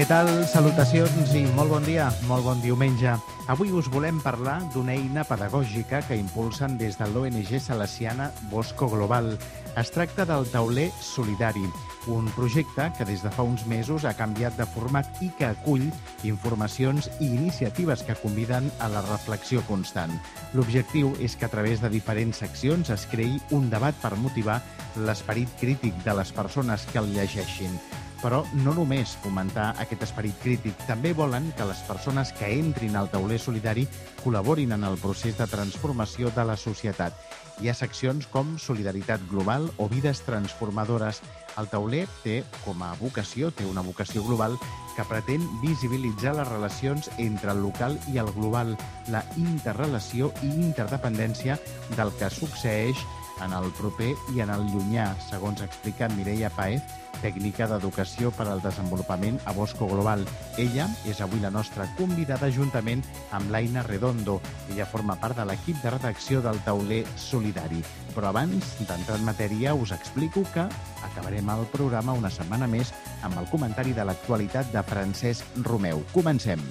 Què tal? Salutacions i molt bon dia, molt bon diumenge. Avui us volem parlar d'una eina pedagògica que impulsen des de l'ONG salesiana Bosco Global. Es tracta del tauler solidari, un projecte que des de fa uns mesos ha canviat de format i que acull informacions i iniciatives que conviden a la reflexió constant. L'objectiu és que a través de diferents seccions es creï un debat per motivar l'esperit crític de les persones que el llegeixin. Però no només fomentar aquest esperit crític, també volen que les persones que entrin al tauler solidari col·laborin en el procés de transformació de la societat. Hi ha seccions com Solidaritat Global o Vides Transformadores. El tauler té com a vocació, té una vocació global que pretén visibilitzar les relacions entre el local i el global, la interrelació i interdependència del que succeeix en el proper i en el llunyà, segons explica Mireia Paez, tècnica d'educació per al desenvolupament a Bosco Global. Ella és avui la nostra convidada juntament amb l'Aina Redondo. Ella forma part de l'equip de redacció del Tauler Solidari. Però abans d'entrar en matèria, us explico que acabarem el programa una setmana més amb el comentari de l'actualitat de Francesc Romeu. Comencem.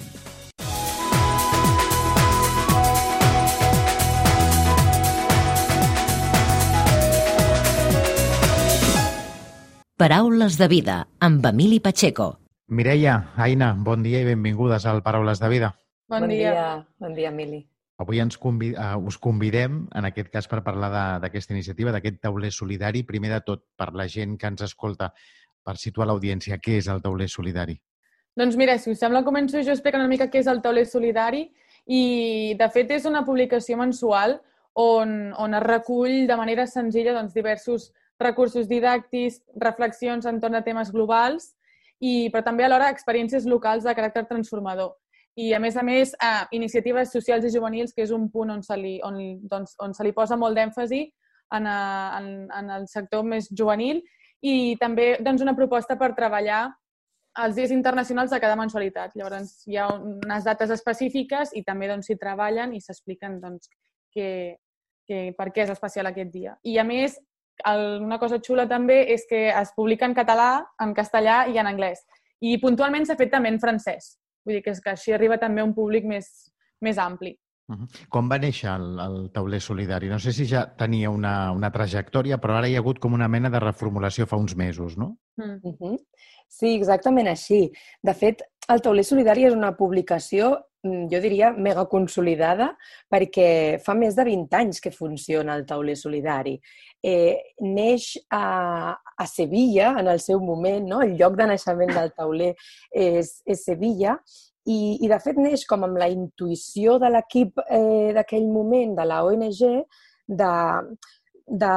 Paraules de vida, amb Emili Pacheco. Mireia, Aina, bon dia i benvingudes al Paraules de Vida. Bon, Bon dia. dia, bon dia, Emili. Avui ens convi uh, us convidem, en aquest cas, per parlar de- d'aquesta iniciativa, d'aquest tauler solidari. Primer de tot, per la gent que ens escolta, per situar l'audiència, què és el tauler solidari? Doncs mira, si us sembla, començo jo explicant una mica què és el tauler solidari i, de fet, és una publicació mensual on, on es recull de manera senzilla doncs, diversos recursos didàctics, reflexions entorn de temes globals, i, però també alhora experiències locals de caràcter transformador. I, a més a més, eh, iniciatives socials i juvenils, que és un punt on se li, on, doncs, on se li posa molt d'èmfasi en, eh, en, en el sector més juvenil i també doncs, una proposta per treballar els dies internacionals de cada mensualitat. Llavors, hi ha unes dates específiques i també doncs, s'hi treballen i s'expliquen doncs, que, que, per què és especial aquest dia. I, a més, el, una cosa xula també és que es publica en català, en castellà i en anglès. I puntualment s'ha fet també en francès. Vull dir que, és que així arriba també a un públic més, més ampli. Uh -huh. Com va néixer el, el tauler solidari? No sé si ja tenia una, una trajectòria, però ara hi ha hagut com una mena de reformulació fa uns mesos, no? Mm. Uh -huh. Sí, exactament així. De fet, el Tauler Solidari és una publicació, jo diria, mega consolidada, perquè fa més de 20 anys que funciona el Tauler Solidari. Eh, neix a, a Sevilla, en el seu moment, no? el lloc de naixement del tauler és, és Sevilla, i, i de fet neix com amb la intuïció de l'equip eh, d'aquell moment, de la ONG, de, de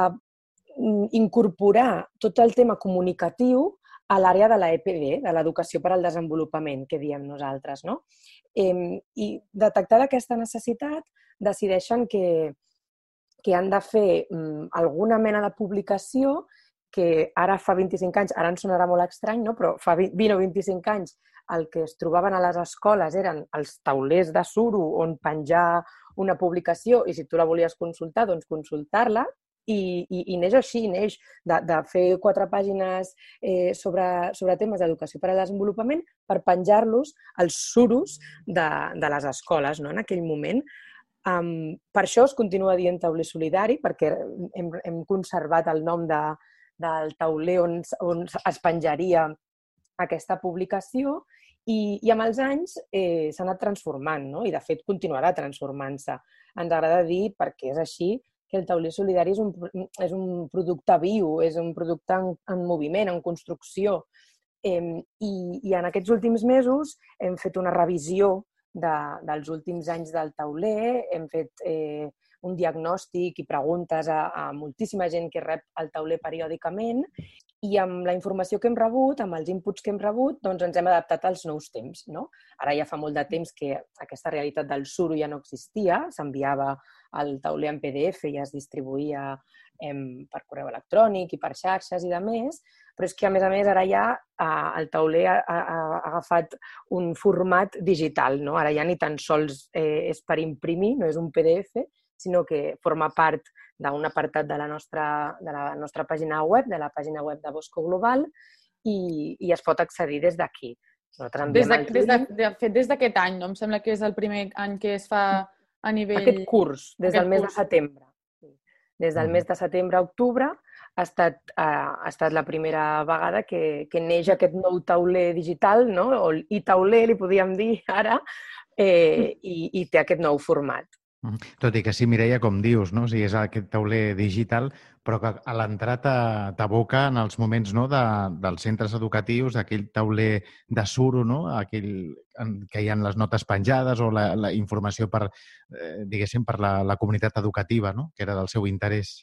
mm, incorporar tot el tema comunicatiu a l'àrea de l'EPD, de l'educació per al desenvolupament, que diem nosaltres. No? Eh, I detectada aquesta necessitat, decideixen que, que han de fer mm, alguna mena de publicació que ara fa 25 anys, ara ens sonarà molt estrany, no? però fa 20 o 25 anys el que es trobaven a les escoles eren els taulers de suro on penjar una publicació i si tu la volies consultar, doncs consultar-la i, i, i neix així, neix de, de fer quatre pàgines eh, sobre, sobre temes d'educació per al desenvolupament per penjar-los als suros de, de les escoles no? en aquell moment. Um, per això es continua dient tauler solidari, perquè hem, hem conservat el nom de, del tauler on, on es penjaria aquesta publicació i, i amb els anys eh, s'ha anat transformant, no? i de fet continuarà transformant-se. Ens agrada dir, perquè és així, que el tauler solidari és un, és un producte viu, és un producte en, en moviment, en construcció. Eh, i, I en aquests últims mesos hem fet una revisió de, dels últims anys del tauler, hem fet eh, un diagnòstic i preguntes a, a moltíssima gent que rep el tauler periòdicament i amb la informació que hem rebut, amb els inputs que hem rebut, doncs ens hem adaptat als nous temps. No? Ara ja fa molt de temps que aquesta realitat del suro ja no existia, s'enviava al tauler en PDF i es distribuïa em, per correu electrònic i per xarxes i de més, però és que, a més a més, ara ja eh, el tauler ha, ha, ha agafat un format digital. No? Ara ja ni tan sols eh, és per imprimir, no és un PDF, sinó que forma part d'un apartat de la, nostra, de la nostra pàgina web, de la pàgina web de Bosco Global, i, i es pot accedir des d'aquí. Des de, des de, de fet, des d'aquest any, no? Em sembla que és el primer any que es fa a nivell... Aquest curs, des aquest del mes curs. de setembre. Des del mm. mes de setembre a octubre ha estat, uh, ha estat la primera vegada que, que neix aquest nou tauler digital, no? o e-tauler, li podíem dir ara, eh, i, i té aquest nou format. Tot i que sí, Mireia, com dius, no? o sigui, és aquest tauler digital, però que a l'entrar t'aboca en els moments no? de, dels centres educatius, aquell tauler de suro, no? aquell en què hi ha les notes penjades o la, la informació per, eh, diguéssim, per la, la comunitat educativa, no? que era del seu interès.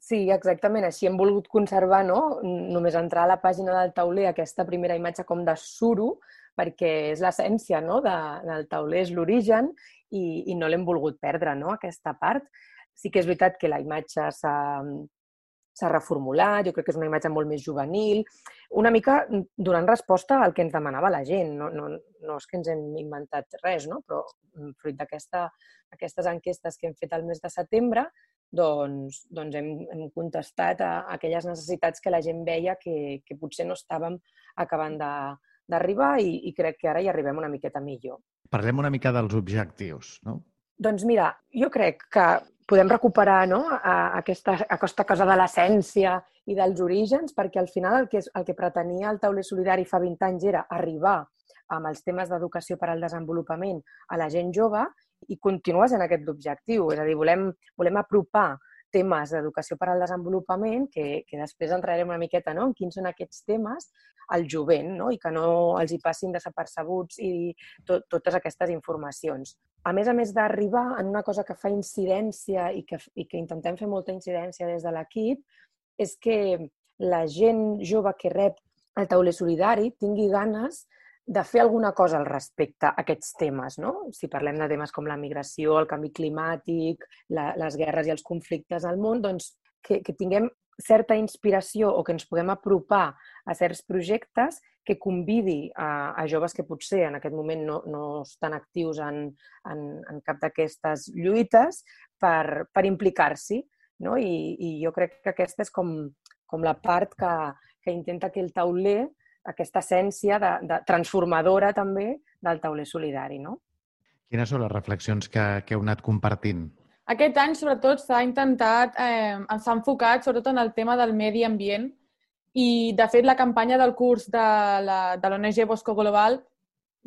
Sí, exactament. Així hem volgut conservar, no? només entrar a la pàgina del tauler, aquesta primera imatge com de suro, perquè és l'essència no? de, del tauler, és l'origen, i, i no l'hem volgut perdre, no?, aquesta part. Sí que és veritat que la imatge s'ha s'ha reformulat, jo crec que és una imatge molt més juvenil, una mica donant resposta al que ens demanava la gent. No, no, no és que ens hem inventat res, no? però mm, fruit d'aquestes enquestes que hem fet al mes de setembre, doncs, doncs hem, hem contestat a, a aquelles necessitats que la gent veia que, que potser no estàvem acabant d'arribar i, i crec que ara hi arribem una miqueta millor. Parlem una mica dels objectius, no? Doncs mira, jo crec que podem recuperar no, a aquesta, a aquesta cosa de l'essència i dels orígens, perquè al final el que, el que pretenia el tauler solidari fa 20 anys era arribar amb els temes d'educació per al desenvolupament a la gent jove i continues en aquest objectiu. És a dir, volem, volem apropar temes d'educació per al desenvolupament, que, que després entrarem una miqueta no? en quins són aquests temes, al jovent, no? i que no els hi passin desapercebuts i to totes aquestes informacions. A més a més d'arribar en una cosa que fa incidència i que, i que intentem fer molta incidència des de l'equip, és que la gent jove que rep el tauler solidari tingui ganes de fer alguna cosa al respecte a aquests temes. No? Si parlem de temes com la migració, el canvi climàtic, la, les guerres i els conflictes al món, doncs que, que tinguem certa inspiració o que ens puguem apropar a certs projectes que convidi a, a joves que potser en aquest moment no, no estan actius en, en, en cap d'aquestes lluites per, per implicar-s'hi. No? I, I jo crec que aquesta és com, com la part que, que intenta que el tauler aquesta essència de, de transformadora també del tauler solidari. No? Quines són les reflexions que, que heu anat compartint? Aquest any, sobretot, s'ha intentat, eh, s'ha enfocat sobretot en el tema del medi ambient i, de fet, la campanya del curs de l'ONG Bosco Global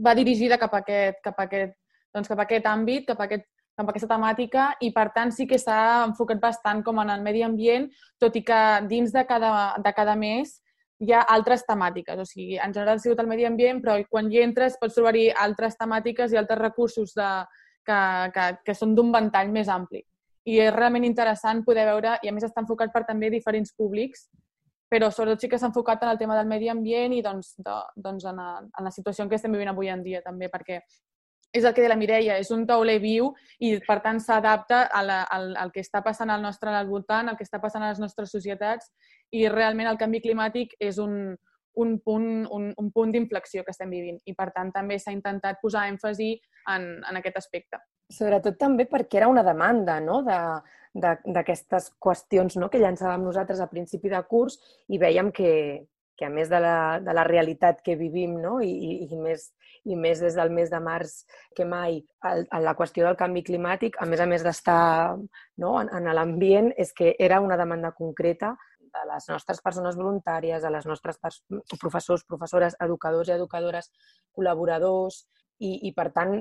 va dirigida cap a aquest, cap a aquest, doncs, cap a aquest àmbit, cap a, aquest, cap a aquesta temàtica i, per tant, sí que s'ha enfocat bastant com en el medi ambient, tot i que dins de cada, de cada mes hi ha altres temàtiques. O sigui, en general ha sigut el medi ambient, però quan hi entres pots trobar-hi altres temàtiques i altres recursos de, que, que, que són d'un ventall més ampli. I és realment interessant poder veure, i a més està enfocat per també diferents públics, però sobretot sí que s'ha enfocat en el tema del medi ambient i doncs, de, doncs en, a, en la situació en què estem vivint avui en dia també, perquè és el que de la Mireia, és un tauler viu i, per tant, s'adapta al, al que està passant al nostre al voltant, al que està passant a les nostres societats i realment el canvi climàtic és un, un punt, un, un punt d'inflexió que estem vivint i, per tant, també s'ha intentat posar èmfasi en, en aquest aspecte. Sobretot també perquè era una demanda no? d'aquestes de, qüestions no? que llançàvem nosaltres a principi de curs i veiem que, que a més de la, de la realitat que vivim no? I, i, més, i més des del mes de març que mai, el, la qüestió del canvi climàtic, a més a més d'estar no? en, en l'ambient, és que era una demanda concreta de les nostres persones voluntàries, de les nostres professors, professores, educadors i educadores, col·laboradors, i, i per tant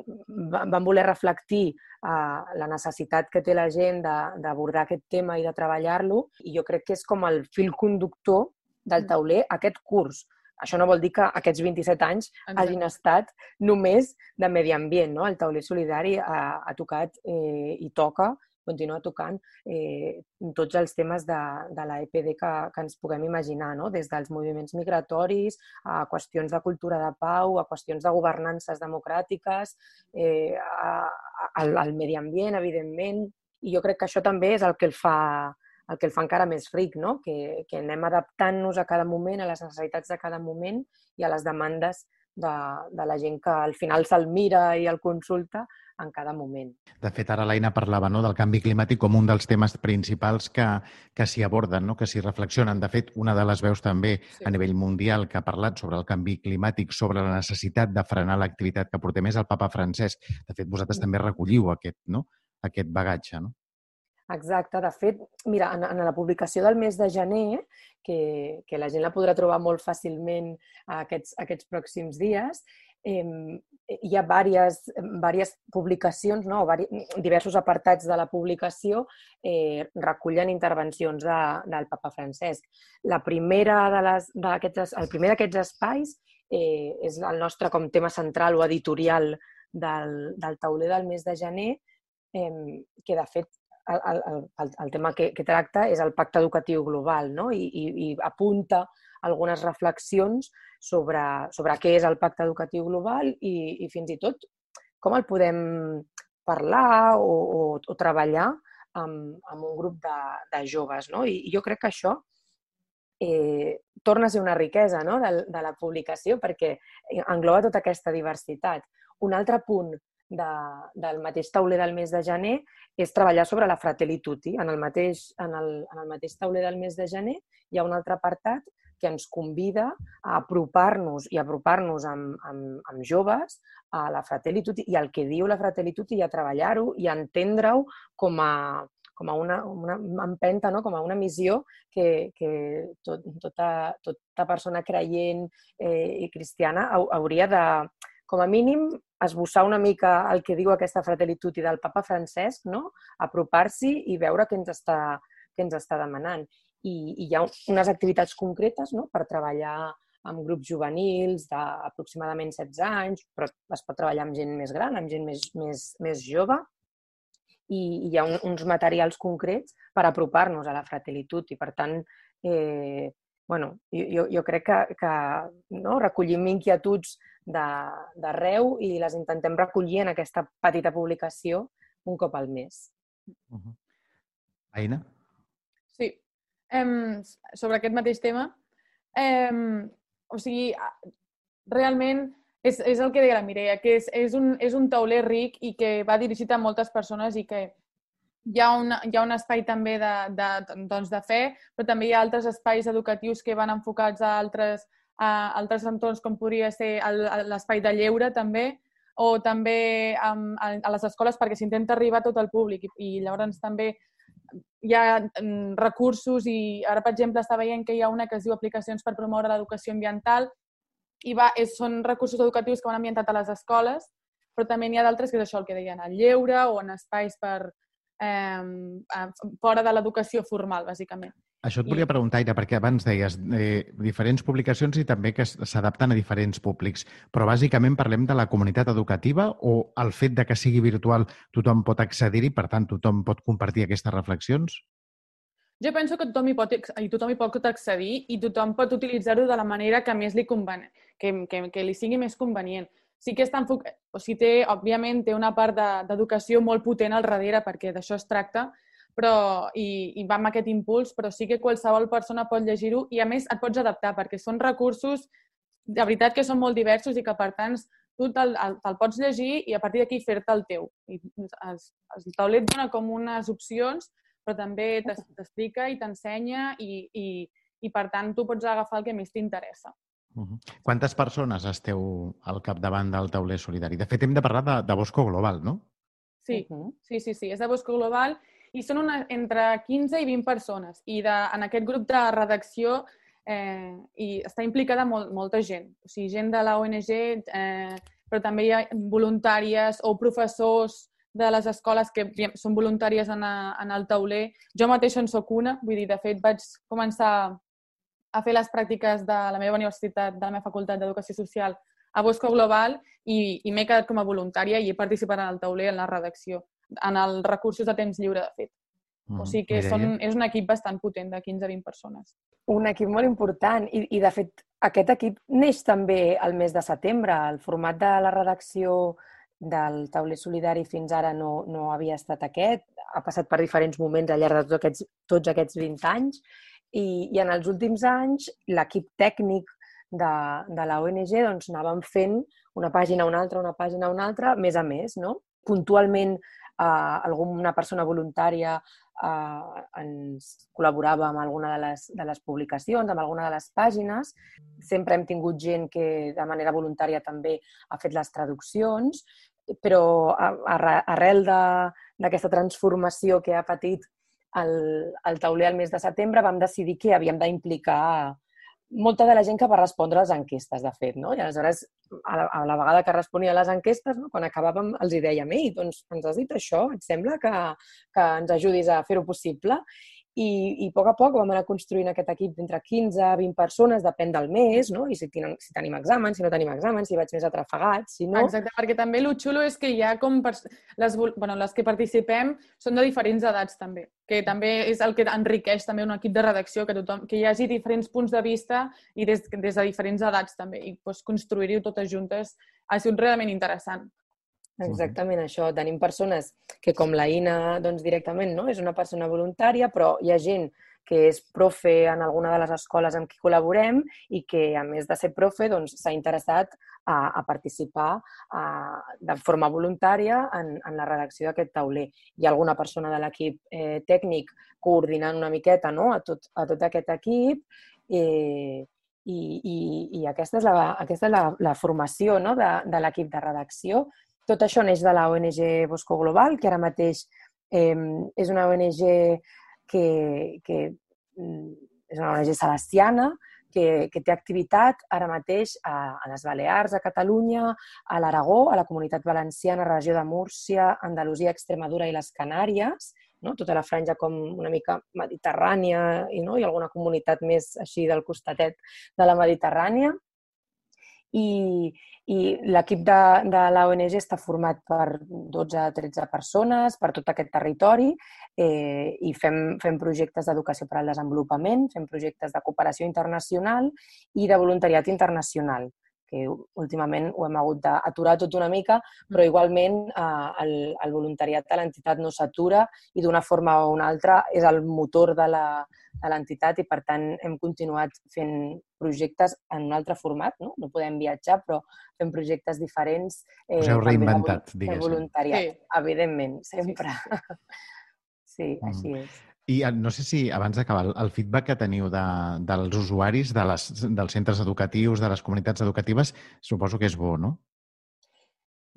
vam voler reflectir uh, la necessitat que té la gent d'abordar aquest tema i de treballar-lo i jo crec que és com el fil conductor del mm. tauler aquest curs. Això no vol dir que aquests 27 anys Exacte. hagin estat només de medi ambient. No? El tauler solidari ha, ha tocat eh, i toca continua tocant eh, tots els temes de, de l'EPD que, que ens puguem imaginar, no? des dels moviments migratoris a qüestions de cultura de pau, a qüestions de governances democràtiques, eh, a, a, al, al medi ambient, evidentment, i jo crec que això també és el que el fa, el que el fa encara més ric, no? que, que anem adaptant-nos a cada moment, a les necessitats de cada moment i a les demandes de, de la gent que al final se'l mira i el consulta en cada moment. De fet, ara l'Aina parlava no, del canvi climàtic com un dels temes principals que, que s'hi aborden, no, que s'hi reflexionen. De fet, una de les veus també sí. a nivell mundial que ha parlat sobre el canvi climàtic, sobre la necessitat de frenar l'activitat que portem és el papa Francesc. De fet, vosaltres mm. també recolliu aquest, no, aquest bagatge. No? Exacte. De fet, mira, en, en la publicació del mes de gener, que, que la gent la podrà trobar molt fàcilment aquests, aquests pròxims dies, eh, hi ha diverses, diverses publicacions, no? diversos apartats de la publicació eh, recullen intervencions de, del papa Francesc. La primera de les, aquests, el primer d'aquests espais eh, és el nostre com tema central o editorial del, del tauler del mes de gener, que de fet el, el, el tema que, que tracta és el pacte educatiu global no? I, i, i apunta algunes reflexions sobre, sobre què és el pacte educatiu global i, i fins i tot com el podem parlar o, o, o treballar amb, amb un grup de, de joves. No? I, I jo crec que això eh, torna a ser una riquesa no? de, de la publicació perquè engloba tota aquesta diversitat. Un altre punt de, del mateix tauler del mes de gener és treballar sobre la Fratelli Tutti. En el, mateix, en, el, en el mateix tauler del mes de gener hi ha un altre apartat que ens convida a apropar-nos i apropar-nos amb, amb, amb joves a la Fratelli Tutti i al que diu la Fratelli Tutti i a treballar-ho i a entendre-ho com a, com a una, una empenta, no? com a una missió que, que tot, tota, tota persona creient eh, i cristiana hauria de, com a mínim, esbossar una mica el que diu aquesta Fratelli del papa Francesc, no? apropar-s'hi i veure què ens està, què ens està demanant. I, I hi ha unes activitats concretes no? per treballar amb grups juvenils d'aproximadament 16 anys, però es pot treballar amb gent més gran, amb gent més, més, més jove, i, hi ha un, uns materials concrets per apropar-nos a la Fratelli I. Per tant, eh, bueno, jo, jo crec que, que no, recollim inquietuds d'arreu i les intentem recollir en aquesta petita publicació un cop al mes. Uh -huh. Aina? Sí. Um, sobre aquest mateix tema, um, o sigui, realment és, és el que deia la Mireia, que és, és, un, és un tauler ric i que va dirigit a moltes persones i que hi ha, una, hi ha un espai també de, de, doncs de fe, però també hi ha altres espais educatius que van enfocats a altres, a altres entorns com podria ser l'espai de lleure també, o també a, a les escoles perquè s'intenta arribar a tot el públic i, i llavors també hi ha mm, recursos i ara, per exemple, està veient que hi ha una que es diu aplicacions per promoure l'educació ambiental i va, és, són recursos educatius que van ambientat a les escoles, però també n'hi ha d'altres que és això el que deien, el lleure o en espais per, eh, fora de l'educació formal, bàsicament. Això et volia preguntar, Ira, perquè abans deies eh, diferents publicacions i també que s'adapten a diferents públics, però bàsicament parlem de la comunitat educativa o el fet de que sigui virtual tothom pot accedir-hi, per tant, tothom pot compartir aquestes reflexions? Jo penso que tothom hi pot, i tothom hi pot accedir i tothom pot utilitzar-ho de la manera que més li conven, que, que, que li sigui més convenient. Sí que està enfocat, o sigui, té, òbviament, té una part d'educació de, molt potent al darrere, perquè d'això es tracta, però, i, i va amb aquest impuls, però sí que qualsevol persona pot llegir-ho i a més et pots adaptar perquè són recursos de veritat que són molt diversos i que per tant tu te'l te pots llegir i a partir d'aquí fer-te el teu. I el, el taulet dona com unes opcions però també t'explica i t'ensenya i, i, i per tant tu pots agafar el que més t'interessa. Uh -huh. Quantes persones esteu al capdavant del tauler solidari? De fet, hem de parlar de, de Bosco Global, no? Sí, uh -huh. sí, sí, sí. És de Bosco Global i són una, entre 15 i 20 persones. I de, en aquest grup de redacció eh, i està implicada molt, molta gent. O sigui, gent de la ONG, eh, però també hi ha voluntàries o professors de les escoles que són voluntàries en, a, en el tauler. Jo mateixa en sóc una, vull dir, de fet vaig començar a fer les pràctiques de la meva universitat, de la meva facultat d'Educació Social a Bosco Global i, i m'he quedat com a voluntària i he participat en el tauler en la redacció. En els recursos de temps lliure, de fet. Mm, o sigui que Mireia? són, és un equip bastant potent, de 15-20 persones. Un equip molt important i, i de fet aquest equip neix també el mes de setembre. El format de la redacció del tauler solidari fins ara no, no havia estat aquest. Ha passat per diferents moments al llarg de tots aquests, tots aquests 20 anys i, i en els últims anys l'equip tècnic de, de la ONG doncs, anàvem fent una pàgina, una altra, una pàgina, una altra, més a més. No? Puntualment eh, alguna persona voluntària eh, ens col·laborava amb alguna de les, de les publicacions, amb alguna de les pàgines. Sempre hem tingut gent que de manera voluntària també ha fet les traduccions, però arrel d'aquesta transformació que ha patit el, el tauler al mes de setembre vam decidir que havíem d'implicar molta de la gent que va respondre a les enquestes, de fet, no? I aleshores, a la, a la vegada que responia a les enquestes, no? quan acabàvem, els hi dèiem, ei, doncs ens has dit això, et sembla que, que ens ajudis a fer-ho possible? I, I a poc a poc vam anar construint aquest equip d'entre 15 a 20 persones, depèn del mes, no? I si, tenen, si tenim exàmens, si no tenim exàmens, si vaig més atrafegat, si no... Exacte, perquè també el xulo és que hi ha com... pers- Les, bueno, les que participem són de diferents edats també, que també és el que enriqueix també un equip de redacció, que, tothom, que hi hagi diferents punts de vista i des, des de diferents edats també, i doncs, construir-ho totes juntes ha sigut realment interessant. Exactament això. Tenim persones que, com la Ina, doncs directament no? és una persona voluntària, però hi ha gent que és profe en alguna de les escoles amb qui col·laborem i que, a més de ser profe, doncs, s'ha interessat a, a participar a, de forma voluntària en, en la redacció d'aquest tauler. Hi ha alguna persona de l'equip eh, tècnic coordinant una miqueta no? a, tot, a tot aquest equip eh, i, i, i aquesta és la, aquesta és la, la formació no? de, de l'equip de redacció. Tot això neix de la ONG Bosco Global, que ara mateix eh, és una ONG que, que mm, és una ONG celestiana, que, que té activitat ara mateix a, a les Balears, a Catalunya, a l'Aragó, a la Comunitat Valenciana, regió de Múrcia, Andalusia, Extremadura i les Canàries, no? tota la franja com una mica mediterrània i, no? i alguna comunitat més així del costatet de la Mediterrània. I, i l'equip de, de la ONG està format per 12-13 persones per tot aquest territori eh, i fem, fem projectes d'educació per al desenvolupament, fem projectes de cooperació internacional i de voluntariat internacional que últimament ho hem hagut d'aturar tot una mica, però igualment eh, el, el voluntariat de l'entitat no s'atura i d'una forma o una altra és el motor de la, de l'entitat i, per tant, hem continuat fent projectes en un altre format, no? No podem viatjar, però fem projectes diferents. Us heu reinventat, diguéssim. voluntariat, Sí. evidentment, sempre. Sí, Mm. així és. I eh, no sé si, abans d'acabar, el- feedback que teniu de, dels usuaris, de les, dels centres educatius, de les comunitats educatives, suposo que és bo, no?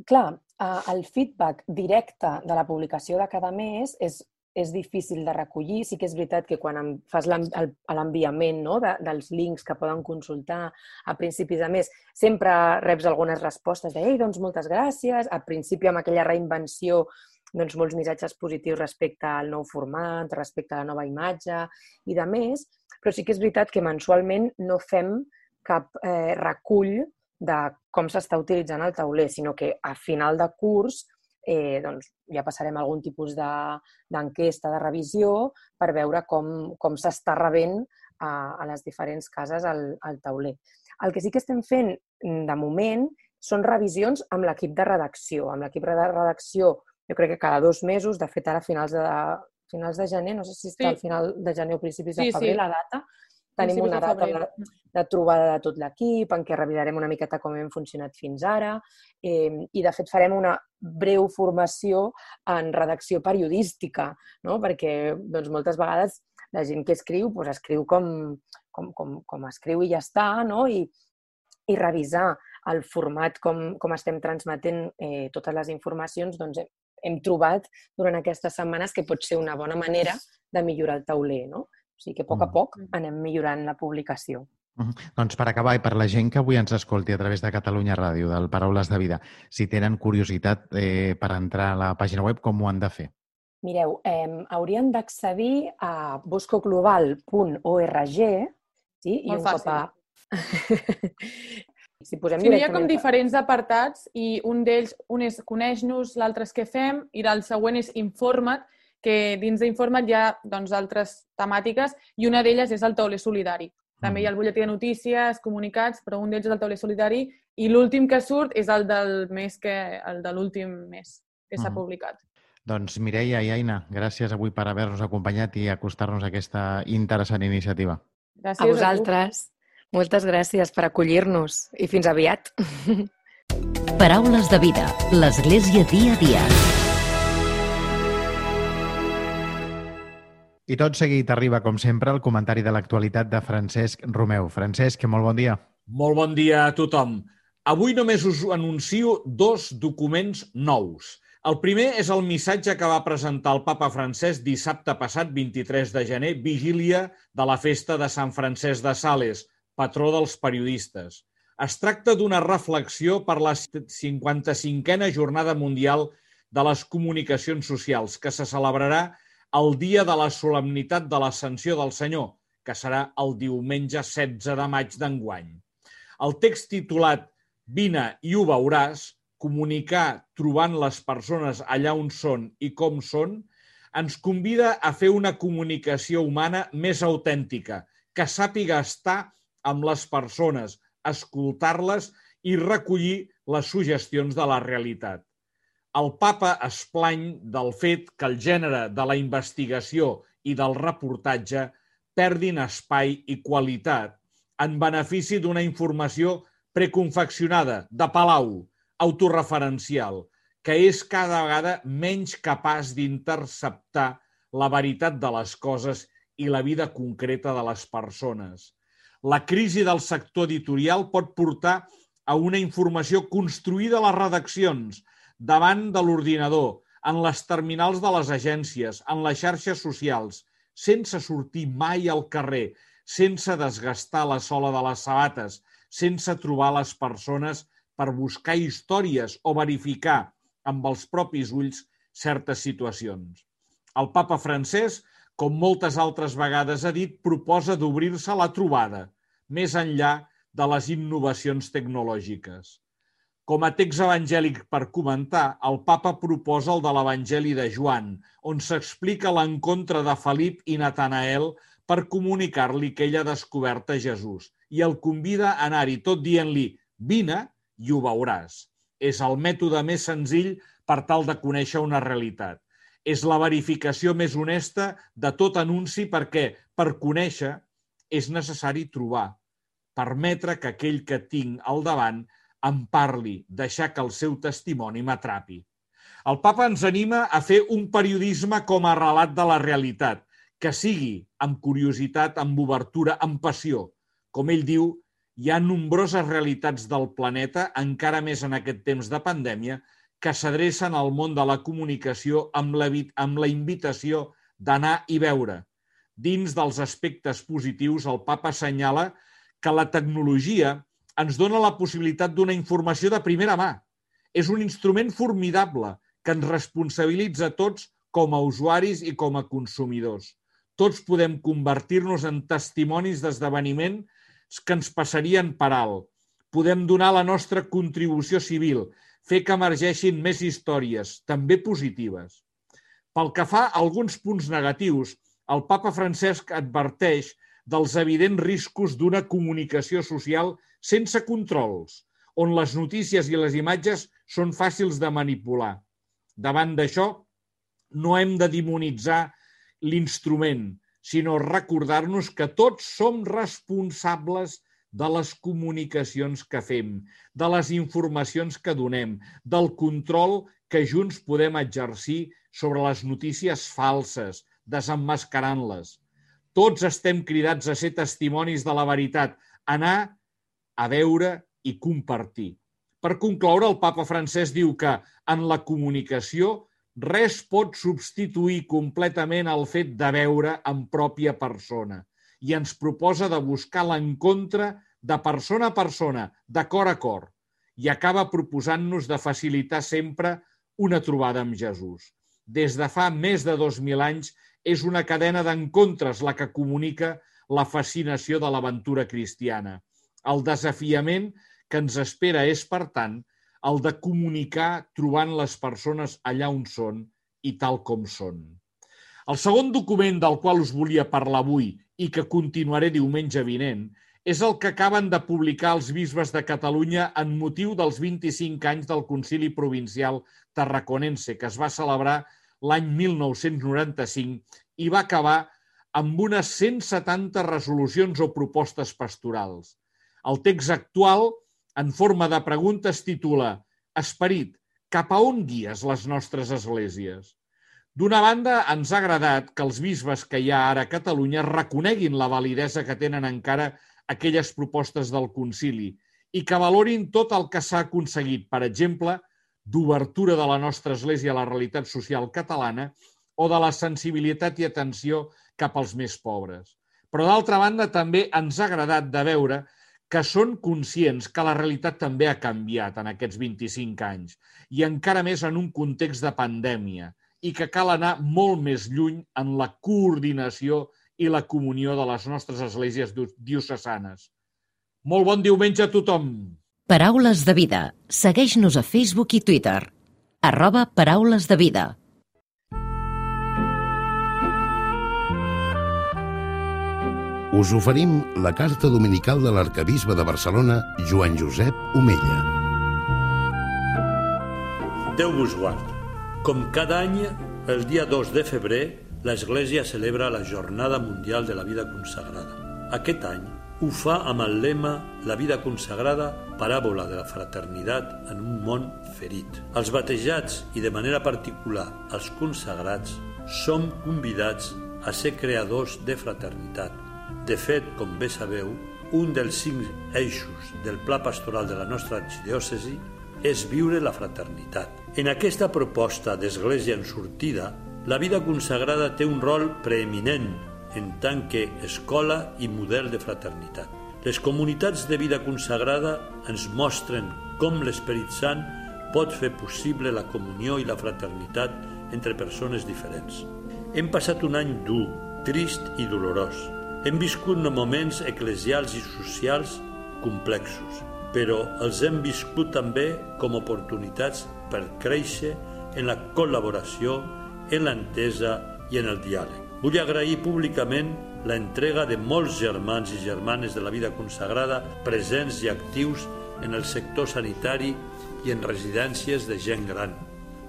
Clar, eh, el feedback directe de la publicació de cada mes és, és difícil de recollir. Sí que és veritat que quan fas l'enviament no, de, dels links que poden consultar a principis de mes, sempre reps algunes respostes de «Ei, doncs moltes gràcies», al principi amb aquella reinvenció doncs, molts missatges positius respecte al nou format, respecte a la nova imatge i de més, però sí que és veritat que mensualment no fem cap eh, recull de com s'està utilitzant el tauler, sinó que a final de curs eh, doncs, ja passarem algun tipus de- d'enquesta, de, de revisió, per veure com, com s'està rebent a, a les diferents cases el, el tauler. El que sí que estem fent mm, de moment són revisions amb l'equip de redacció. Amb l'equip de redacció, jo crec que cada dos mesos, de fet ara a finals de, finals de gener, no sé si està Sí. al final de gener o principis de Sí, febrer sí. la data, tenim Principis una data de, de trobada de tot l'equip, en què revisarem una miqueta com hem funcionat fins ara eh, i, de fet, farem una breu formació en redacció periodística, no? perquè doncs, moltes vegades la gent que escriu doncs, escriu com, com, com, com escriu i ja està, no? I, i revisar el format com, com estem transmetent eh, totes les informacions, doncs hem, trobat durant aquestes setmanes que pot ser una bona manera de millorar el tauler, no? O sigui que a poc a Mm. poc anem millorant la publicació. Uh -huh. Doncs per acabar, i per la gent que avui ens escolti a través de Catalunya Ràdio, del Paraules de Vida, si tenen curiositat eh, per entrar a la pàgina web, com ho han de fer? Mireu, eh, haurien d'accedir a boscoglobal.org sí? i un cop a... Si posem Sí, hi ha com diferents apartats i un d'ells, un és coneix-nos, l'altre és què fem i el següent és informa't, que dins d'informa't hi ha doncs, altres temàtiques i una d'elles és el tauler solidari. També hi ha el butlletí de notícies, comunicats, però un d'ells és el tauler solidari i l'últim que surt és el del mes que, el de l'últim mes que s'ha Mhm. publicat. Doncs Mireia i Aina, gràcies avui per haver-nos acompanyat i acostar-nos a aquesta interessant iniciativa. Gràcies A vosaltres. Moltes gràcies per acollir-nos i fins aviat. Paraules de vida. L'Església dia a dia. I tot seguit arriba, com sempre, el comentari de l'actualitat de Francesc Romeu. Francesc, molt bon dia. Molt bon dia a tothom. Avui només us anuncio dos documents nous. El primer és el missatge que va presentar el papa Francesc dissabte passat, 23 de gener, vigília de la festa de Sant Francesc de Sales, patró dels periodistes. Es tracta d'una reflexió per la 55a Jornada Mundial de les Comunicacions Socials, que se celebrarà el dia de la solemnitat de l'Ascensió del Senyor, que serà el diumenge 16 de maig d'enguany. El text titulat Vine i ho veuràs, comunicar trobant les persones allà on són i com són, ens convida a fer una comunicació humana més autèntica, que sàpiga estar amb les persones, escoltar-les i recollir les suggestions de la realitat. El papa es plany del fet que el gènere de la investigació i del reportatge perdin espai i qualitat en benefici d'una informació preconfeccionada, de palau, autorreferencial, que és cada vegada menys capaç d'interceptar la veritat de les coses i la vida concreta de les persones. La crisi del sector editorial pot portar a una informació construïda a les redaccions, davant de l'ordinador, en les terminals de les agències, en les xarxes socials, sense sortir mai al carrer, sense desgastar la sola de les sabates, sense trobar les persones per buscar històries o verificar amb els propis ulls certes situacions. El papa francès, com moltes altres vegades ha dit, proposa d'obrir-se la trobada, més enllà de les innovacions tecnològiques. Com a text evangèlic per comentar, el papa proposa el de l'Evangeli de Joan, on s'explica l'encontre de Felip i Natanael per comunicar-li que ell ha descobert a Jesús i el convida a anar-hi tot dient-li «vine i ho veuràs». És el mètode més senzill per tal de conèixer una realitat. És la verificació més honesta de tot anunci perquè, per conèixer, és necessari trobar, permetre que aquell que tinc al davant em parli, deixar que el seu testimoni m'atrapi. El papa ens anima a fer un periodisme com a relat de la realitat, que sigui amb curiositat, amb obertura, amb passió. Com ell diu, hi ha nombroses realitats del planeta, encara més en aquest temps de pandèmia, que s'adrecen al món de la comunicació amb la, amb la invitació d'anar i veure. Dins dels aspectes positius, el papa assenyala que la tecnologia ens dona la possibilitat d'una informació de primera mà. És un instrument formidable que ens responsabilitza tots com a usuaris i com a consumidors. Tots podem convertir-nos en testimonis d'esdeveniments que ens passarien per alt. Podem donar la nostra contribució civil, fer que emergeixin més històries, també positives. Pel que fa a alguns punts negatius, el papa Francesc adverteix dels evidents riscos d'una comunicació social sense controls, on les notícies i les imatges són fàcils de manipular. Davant d'això, no hem de demonitzar l'instrument, sinó recordar-nos que tots som responsables de les comunicacions que fem, de les informacions que donem, del control que junts podem exercir sobre les notícies falses, desemmascarant-les. Tots estem cridats a ser testimonis de la veritat, anar a veure i compartir. Per concloure, el papa francès diu que en la comunicació res pot substituir completament el fet de veure en pròpia persona i ens proposa de buscar l'encontre de persona a persona, de cor a cor, i acaba proposant-nos de facilitar sempre una trobada amb Jesús. Des de fa més de 2.000 anys és una cadena d'encontres la que comunica la fascinació de l'aventura cristiana. El desafiament que ens espera és, per tant, el de comunicar trobant les persones allà on són i tal com són. El segon document del qual us volia parlar avui i que continuaré diumenge vinent és el que acaben de publicar els bisbes de Catalunya en motiu dels 25 anys del Concili Provincial Tarraconense, que es va celebrar l'any 1995 i va acabar amb unes 170 resolucions o propostes pastorals. El text actual, en forma de pregunta, es titula Esperit, cap a on guies les nostres esglésies? D'una banda, ens ha agradat que els bisbes que hi ha ara a Catalunya reconeguin la validesa que tenen encara aquelles propostes del concili i que valorin tot el que s'ha aconseguit, per exemple, d'obertura de la nostra Església a la realitat social catalana o de la sensibilitat i atenció cap als més pobres. Però, d'altra banda, també ens ha agradat de veure que són conscients que la realitat també ha canviat en aquests 25 anys i encara més en un context de pandèmia i que cal anar molt més lluny en la coordinació i la comunió de les nostres esglésies diocesanes. Molt bon diumenge a tothom! Paraules de vida. Segueix-nos a Facebook i Twitter. Arroba Paraules de vida. us oferim la carta dominical de l'arcabisbe de Barcelona, Joan Josep Omella. Déu vos guard. Com cada any, el dia 2 de febrer, l'Església celebra la Jornada Mundial de la Vida Consagrada. Aquest any ho fa amb el lema La vida consagrada, paràbola de la fraternitat en un món ferit. Els batejats i de manera particular els consagrats som convidats a ser creadors de fraternitat, de fet, com bé sabeu, un dels cinc eixos del pla pastoral de la nostra arxidiòcesi és viure la fraternitat. En aquesta proposta d'Església en sortida, la vida consagrada té un rol preeminent en tant que escola i model de fraternitat. Les comunitats de vida consagrada ens mostren com l'Esperit Sant pot fer possible la comunió i la fraternitat entre persones diferents. Hem passat un any dur, trist i dolorós, hem viscut moments eclesials i socials complexos, però els hem viscut també com oportunitats per créixer en la col·laboració, en l'entesa i en el diàleg. Vull agrair públicament la entrega de molts germans i germanes de la vida consagrada presents i actius en el sector sanitari i en residències de gent gran.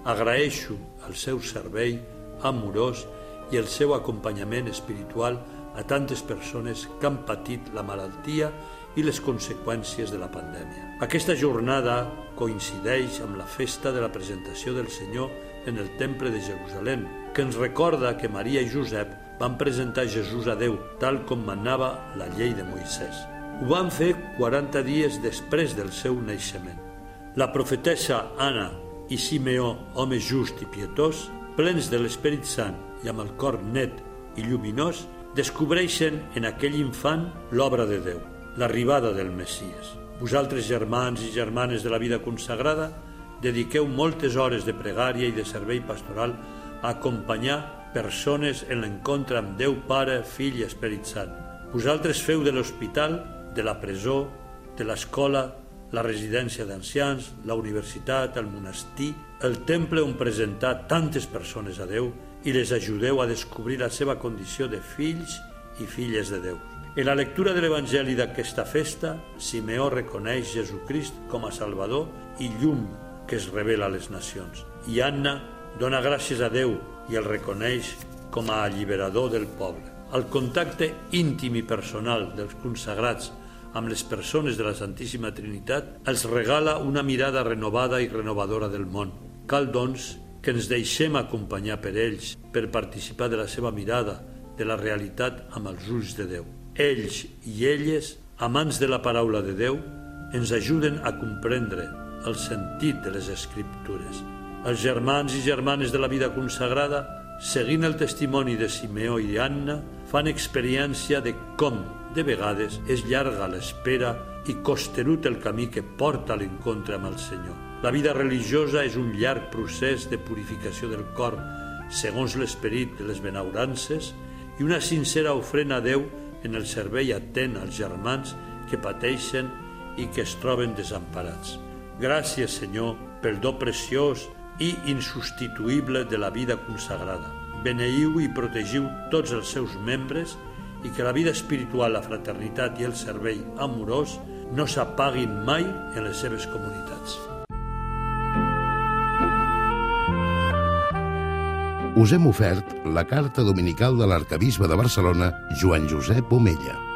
Agraeixo el seu servei amorós i el seu acompanyament espiritual a tantes persones que han patit la malaltia i les conseqüències de la pandèmia. Aquesta jornada coincideix amb la festa de la presentació del Senyor en el Temple de Jerusalem, que ens recorda que Maria i Josep van presentar Jesús a Déu, tal com manava la llei de Moisès. Ho van fer 40 dies després del seu naixement. La profetessa Anna i Simeó, home just i pietós, plens de l'Esperit Sant i amb el cor net i lluminós, descobreixen en aquell infant l'obra de Déu, l'arribada del Messies. Vosaltres, germans i germanes de la vida consagrada, dediqueu moltes hores de pregària i de servei pastoral a acompanyar persones en l'encontre amb Déu Pare, Fill i Esperit Sant. Vosaltres feu de l'hospital, de la presó, de l'escola, la residència d'ancians, la universitat, el monestir, el temple on presentar tantes persones a Déu i les ajudeu a descobrir la seva condició de fills i filles de Déu. En la lectura de l'Evangeli d'aquesta festa, Simeó reconeix Jesucrist com a Salvador i llum que es revela a les nacions. I Anna dona gràcies a Déu i el reconeix com a alliberador del poble. El contacte íntim i personal dels consagrats amb les persones de la Santíssima Trinitat els regala una mirada renovada i renovadora del món. Cal, doncs, que ens deixem acompanyar per ells, per participar de la seva mirada, de la realitat amb els ulls de Déu. Ells i elles, amants de la paraula de Déu, ens ajuden a comprendre el sentit de les Escriptures. Els germans i germanes de la vida consagrada, seguint el testimoni de Simeó i Anna, fan experiència de com, de vegades, és llarga l'espera i costerut el camí que porta a l'encontre amb el Senyor. La vida religiosa és un llarg procés de purificació del cor, segons l'esperit de les benaurances, i una sincera ofrena a Déu en el servei atent als germans que pateixen i que es troben desemparats. Gràcies, Senyor, pel do preciós i insubstituïble de la vida consagrada. Beneiu i protegiu tots els seus membres i que la vida espiritual, la fraternitat i el servei amorós no s'apaguin mai en les seves comunitats. Us hem ofert la carta dominical de l'arcabisbe de Barcelona, Joan Josep Omella.